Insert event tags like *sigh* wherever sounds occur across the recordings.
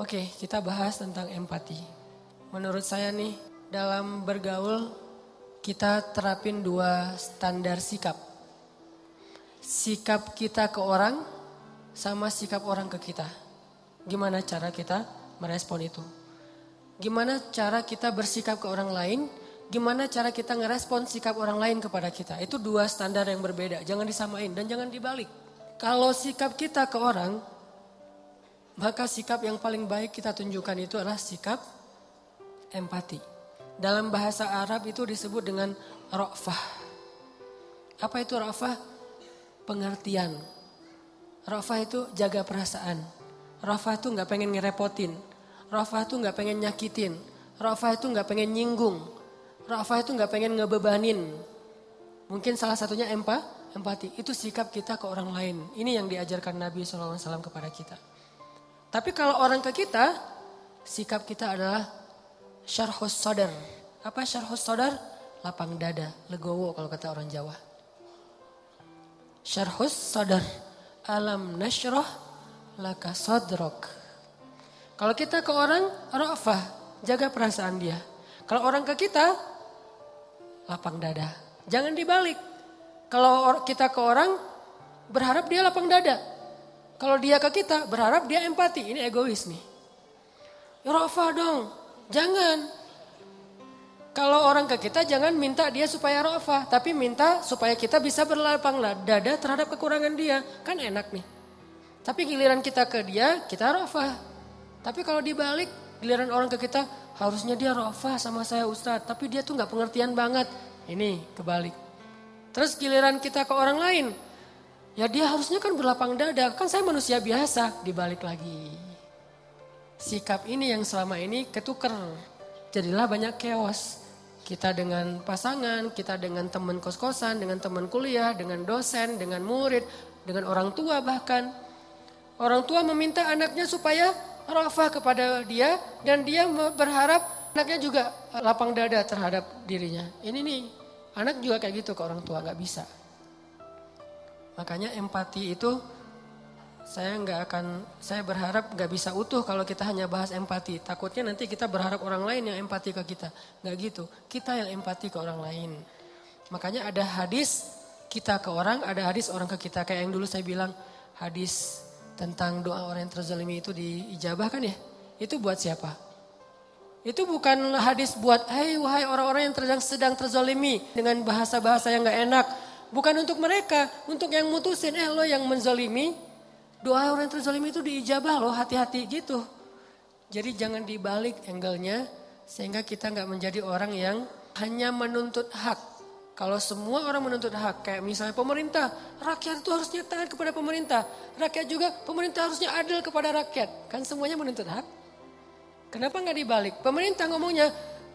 Oke, kita bahas tentang empati. Menurut saya nih, dalam bergaul kita terapin dua standar sikap. Sikap kita ke orang sama sikap orang ke kita. Gimana cara kita merespon itu? Gimana cara kita bersikap ke orang lain? Gimana cara kita ngerespon sikap orang lain kepada kita? Itu dua standar yang berbeda. Jangan disamain dan jangan dibalik. Kalau sikap kita ke orang, maka sikap yang paling baik kita tunjukkan itu adalah sikap empati. Dalam bahasa Arab itu disebut dengan rofah. Apa itu rofah? Pengertian. Rofah itu jaga perasaan. Rofah itu nggak pengen ngerepotin. Rofah itu nggak pengen nyakitin. Rofah itu nggak pengen nyinggung. Rofah itu nggak pengen ngebebanin. Mungkin salah satunya empa, empati. Itu sikap kita ke orang lain. Ini yang diajarkan Nabi SAW kepada kita. Tapi kalau orang ke kita, sikap kita adalah syarhus sodar. Apa syarhus sodar? Lapang dada, legowo kalau kata orang Jawa. Syarhus sodar. Alam nasyrah laka sodrok. Kalau kita ke orang, rafah, jaga perasaan dia. Kalau orang ke kita, lapang dada. Jangan dibalik. Kalau kita ke orang, berharap dia lapang dada. Kalau dia ke kita berharap dia empati. Ini egois nih. Ya Rafa dong. Jangan. Kalau orang ke kita jangan minta dia supaya Rafa. Tapi minta supaya kita bisa berlapang dada terhadap kekurangan dia. Kan enak nih. Tapi giliran kita ke dia, kita Rafa. Tapi kalau dibalik, giliran orang ke kita, harusnya dia Rafa sama saya Ustadz. Tapi dia tuh nggak pengertian banget. Ini kebalik. Terus giliran kita ke orang lain, Ya dia harusnya kan berlapang dada, kan saya manusia biasa, dibalik lagi. Sikap ini yang selama ini ketuker, jadilah banyak chaos. Kita dengan pasangan, kita dengan teman kos-kosan, dengan teman kuliah, dengan dosen, dengan murid, dengan orang tua bahkan. Orang tua meminta anaknya supaya rafah kepada dia dan dia berharap anaknya juga lapang dada terhadap dirinya. Ini nih, anak juga kayak gitu ke orang tua, gak bisa. Makanya empati itu saya nggak akan, saya berharap nggak bisa utuh kalau kita hanya bahas empati. Takutnya nanti kita berharap orang lain yang empati ke kita. Nggak gitu, kita yang empati ke orang lain. Makanya ada hadis kita ke orang, ada hadis orang ke kita. Kayak yang dulu saya bilang, hadis tentang doa orang yang terzalimi itu diijabah kan ya? Itu buat siapa? Itu bukan hadis buat, hei wahai orang-orang yang sedang terzalimi dengan bahasa-bahasa yang nggak enak Bukan untuk mereka, untuk yang mutusin. Eh lo yang menzolimi, doa orang yang terzolimi itu diijabah loh, hati-hati gitu. Jadi jangan dibalik angle-nya, sehingga kita nggak menjadi orang yang hanya menuntut hak. Kalau semua orang menuntut hak, kayak misalnya pemerintah, rakyat itu harusnya taat kepada pemerintah. Rakyat juga, pemerintah harusnya adil kepada rakyat. Kan semuanya menuntut hak. Kenapa nggak dibalik? Pemerintah ngomongnya,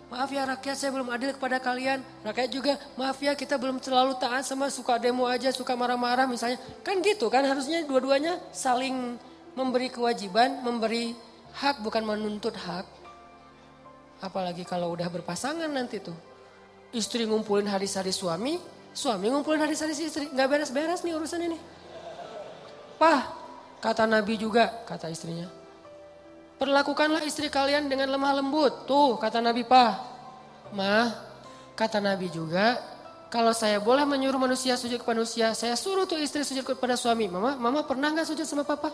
Maaf ya rakyat saya belum adil kepada kalian. Rakyat juga maaf ya kita belum terlalu taat sama suka demo aja, suka marah-marah misalnya. Kan gitu kan harusnya dua-duanya saling memberi kewajiban, memberi hak bukan menuntut hak. Apalagi kalau udah berpasangan nanti tuh. Istri ngumpulin hari-hari suami, suami ngumpulin hari-hari istri. Gak beres-beres nih urusan ini. Pah, kata Nabi juga, kata istrinya. Perlakukanlah istri kalian dengan lemah lembut. Tuh kata Nabi Pak. Mah, kata Nabi juga, kalau saya boleh menyuruh manusia sujud kepada manusia, saya suruh tuh istri sujud kepada suami. Mama, mama pernah nggak sujud sama papa?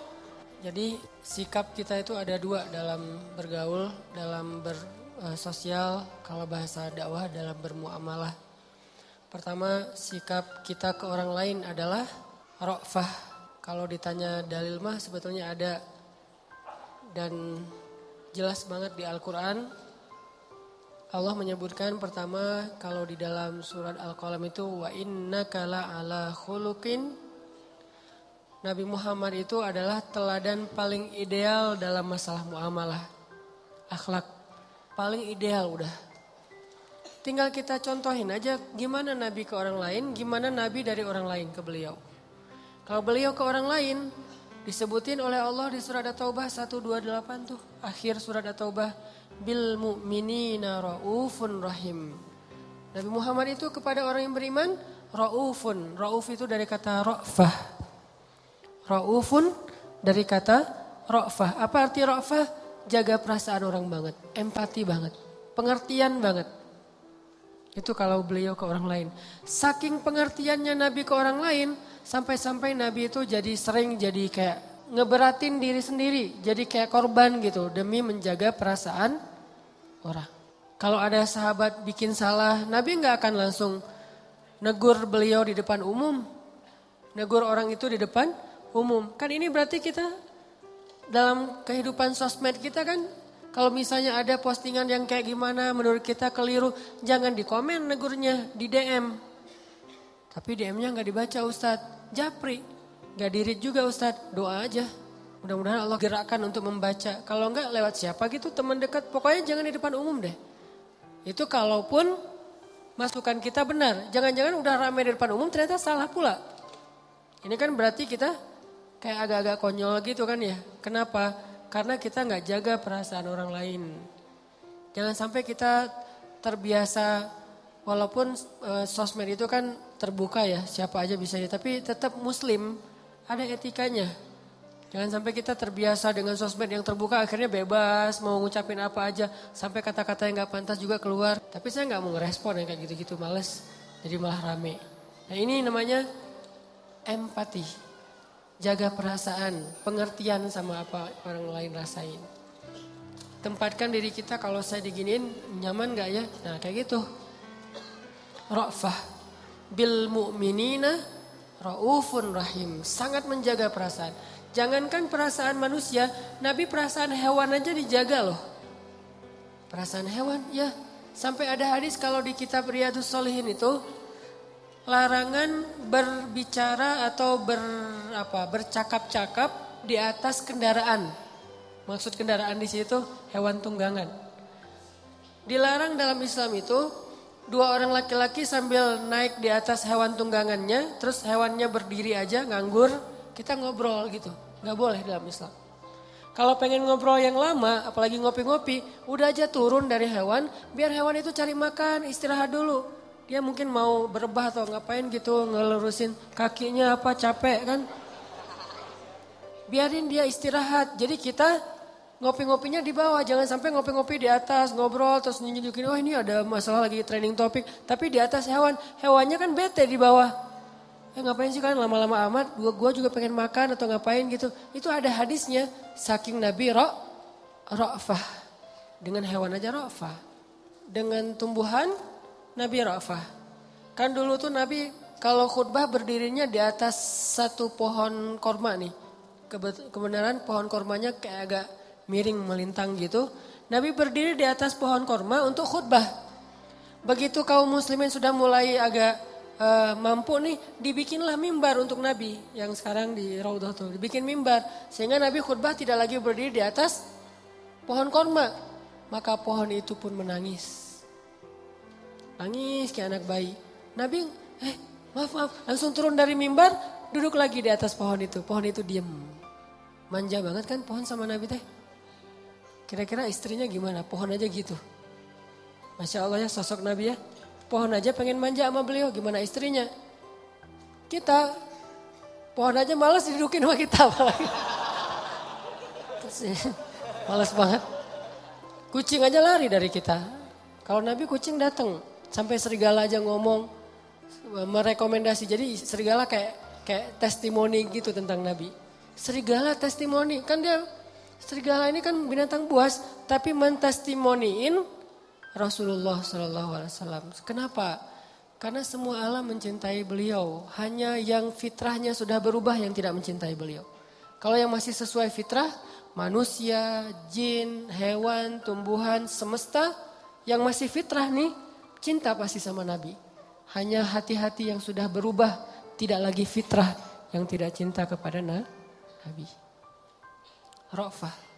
Jadi sikap kita itu ada dua dalam bergaul, dalam bersosial, kalau bahasa dakwah dalam bermuamalah. Pertama, sikap kita ke orang lain adalah rofah. Kalau ditanya dalil mah sebetulnya ada dan jelas banget di Al-Quran Allah menyebutkan pertama kalau di dalam surat Al-Qalam itu wa inna kala ala khuluqin. Nabi Muhammad itu adalah teladan paling ideal dalam masalah muamalah akhlak. Paling ideal udah. Tinggal kita contohin aja gimana Nabi ke orang lain gimana Nabi dari orang lain ke beliau. Kalau beliau ke orang lain Disebutin oleh Allah di surat At-Taubah 128 tuh. Akhir surat At-Taubah. Bil mu'minina ra'ufun rahim. Nabi Muhammad itu kepada orang yang beriman ra'ufun. Ra'uf itu dari kata ra'fah. Ra'ufun dari kata ra'fah. Apa arti ra'fah? jaga perasaan orang banget, empati banget, pengertian banget. Itu kalau beliau ke orang lain. Saking pengertiannya Nabi ke orang lain, sampai-sampai Nabi itu jadi sering jadi kayak ngeberatin diri sendiri, jadi kayak korban gitu demi menjaga perasaan orang. Kalau ada sahabat bikin salah, Nabi nggak akan langsung negur beliau di depan umum, negur orang itu di depan umum. Kan ini berarti kita dalam kehidupan sosmed kita kan kalau misalnya ada postingan yang kayak gimana menurut kita keliru, jangan di komen negurnya, di DM. Tapi DM-nya nggak dibaca Ustadz, japri. Nggak dirit juga Ustadz, doa aja. Mudah-mudahan Allah gerakkan untuk membaca. Kalau nggak lewat siapa gitu, teman dekat. Pokoknya jangan di depan umum deh. Itu kalaupun masukan kita benar. Jangan-jangan udah ramai di depan umum ternyata salah pula. Ini kan berarti kita kayak agak-agak konyol gitu kan ya. Kenapa? Karena kita nggak jaga perasaan orang lain. Jangan sampai kita terbiasa walaupun e, sosmed itu kan terbuka ya, siapa aja bisa ya, tapi tetap muslim ada etikanya. Jangan sampai kita terbiasa dengan sosmed yang terbuka akhirnya bebas mau ngucapin apa aja sampai kata-kata yang nggak pantas juga keluar. Tapi saya nggak mau ngerespon yang kayak gitu-gitu males. Jadi malah rame. Nah ini namanya empati jaga perasaan, pengertian sama apa orang lain rasain. Tempatkan diri kita kalau saya diginin nyaman gak ya? Nah kayak gitu. Ra'fah bil mu'minina ra'ufun rahim. Sangat menjaga perasaan. Jangankan perasaan manusia, Nabi perasaan hewan aja dijaga loh. Perasaan hewan ya. Sampai ada hadis kalau di kitab Riyadus Solihin itu larangan berbicara atau ber apa bercakap-cakap di atas kendaraan. Maksud kendaraan di situ hewan tunggangan. Dilarang dalam Islam itu dua orang laki-laki sambil naik di atas hewan tunggangannya, terus hewannya berdiri aja nganggur, kita ngobrol gitu. Nggak boleh dalam Islam. Kalau pengen ngobrol yang lama, apalagi ngopi-ngopi, udah aja turun dari hewan, biar hewan itu cari makan, istirahat dulu dia mungkin mau berebah atau ngapain gitu ngelurusin kakinya apa capek kan. Biarin dia istirahat. Jadi kita ngopi-ngopinya di bawah. Jangan sampai ngopi-ngopi di atas ngobrol terus nunjukin oh ini ada masalah lagi training topik. Tapi di atas hewan. Hewannya kan bete di bawah. Eh ngapain sih kan lama-lama amat. Gua, gua juga pengen makan atau ngapain gitu. Itu ada hadisnya. Saking Nabi ro, ro'fah. Dengan hewan aja ro'fah. Dengan tumbuhan Nabi Rafah. Kan dulu tuh Nabi kalau khutbah berdirinya di atas satu pohon korma nih. Kebenaran pohon kormanya kayak agak miring melintang gitu. Nabi berdiri di atas pohon korma untuk khutbah. Begitu kaum muslimin sudah mulai agak uh, mampu nih, dibikinlah mimbar untuk Nabi yang sekarang di Raudhah tuh. Dibikin mimbar sehingga Nabi khutbah tidak lagi berdiri di atas pohon korma. Maka pohon itu pun menangis. Nangis kayak anak bayi. Nabi, eh maaf maaf, langsung turun dari mimbar, duduk lagi di atas pohon itu. Pohon itu diem. Manja banget kan pohon sama Nabi teh. Kira-kira istrinya gimana? Pohon aja gitu. Masya Allah ya sosok Nabi ya. Pohon aja pengen manja sama beliau, gimana istrinya? Kita, pohon aja males didudukin sama kita. *laughs* Males banget. Kucing aja lari dari kita. Kalau Nabi kucing datang. Sampai serigala aja ngomong merekomendasi. Jadi serigala kayak kayak testimoni gitu tentang Nabi. Serigala testimoni kan dia serigala ini kan binatang buas tapi mentestimoniin Rasulullah Shallallahu Alaihi Wasallam. Kenapa? Karena semua alam mencintai beliau. Hanya yang fitrahnya sudah berubah yang tidak mencintai beliau. Kalau yang masih sesuai fitrah, manusia, jin, hewan, tumbuhan, semesta, yang masih fitrah nih, cinta pasti sama Nabi. Hanya hati-hati yang sudah berubah, tidak lagi fitrah yang tidak cinta kepada Nabi. Rofah.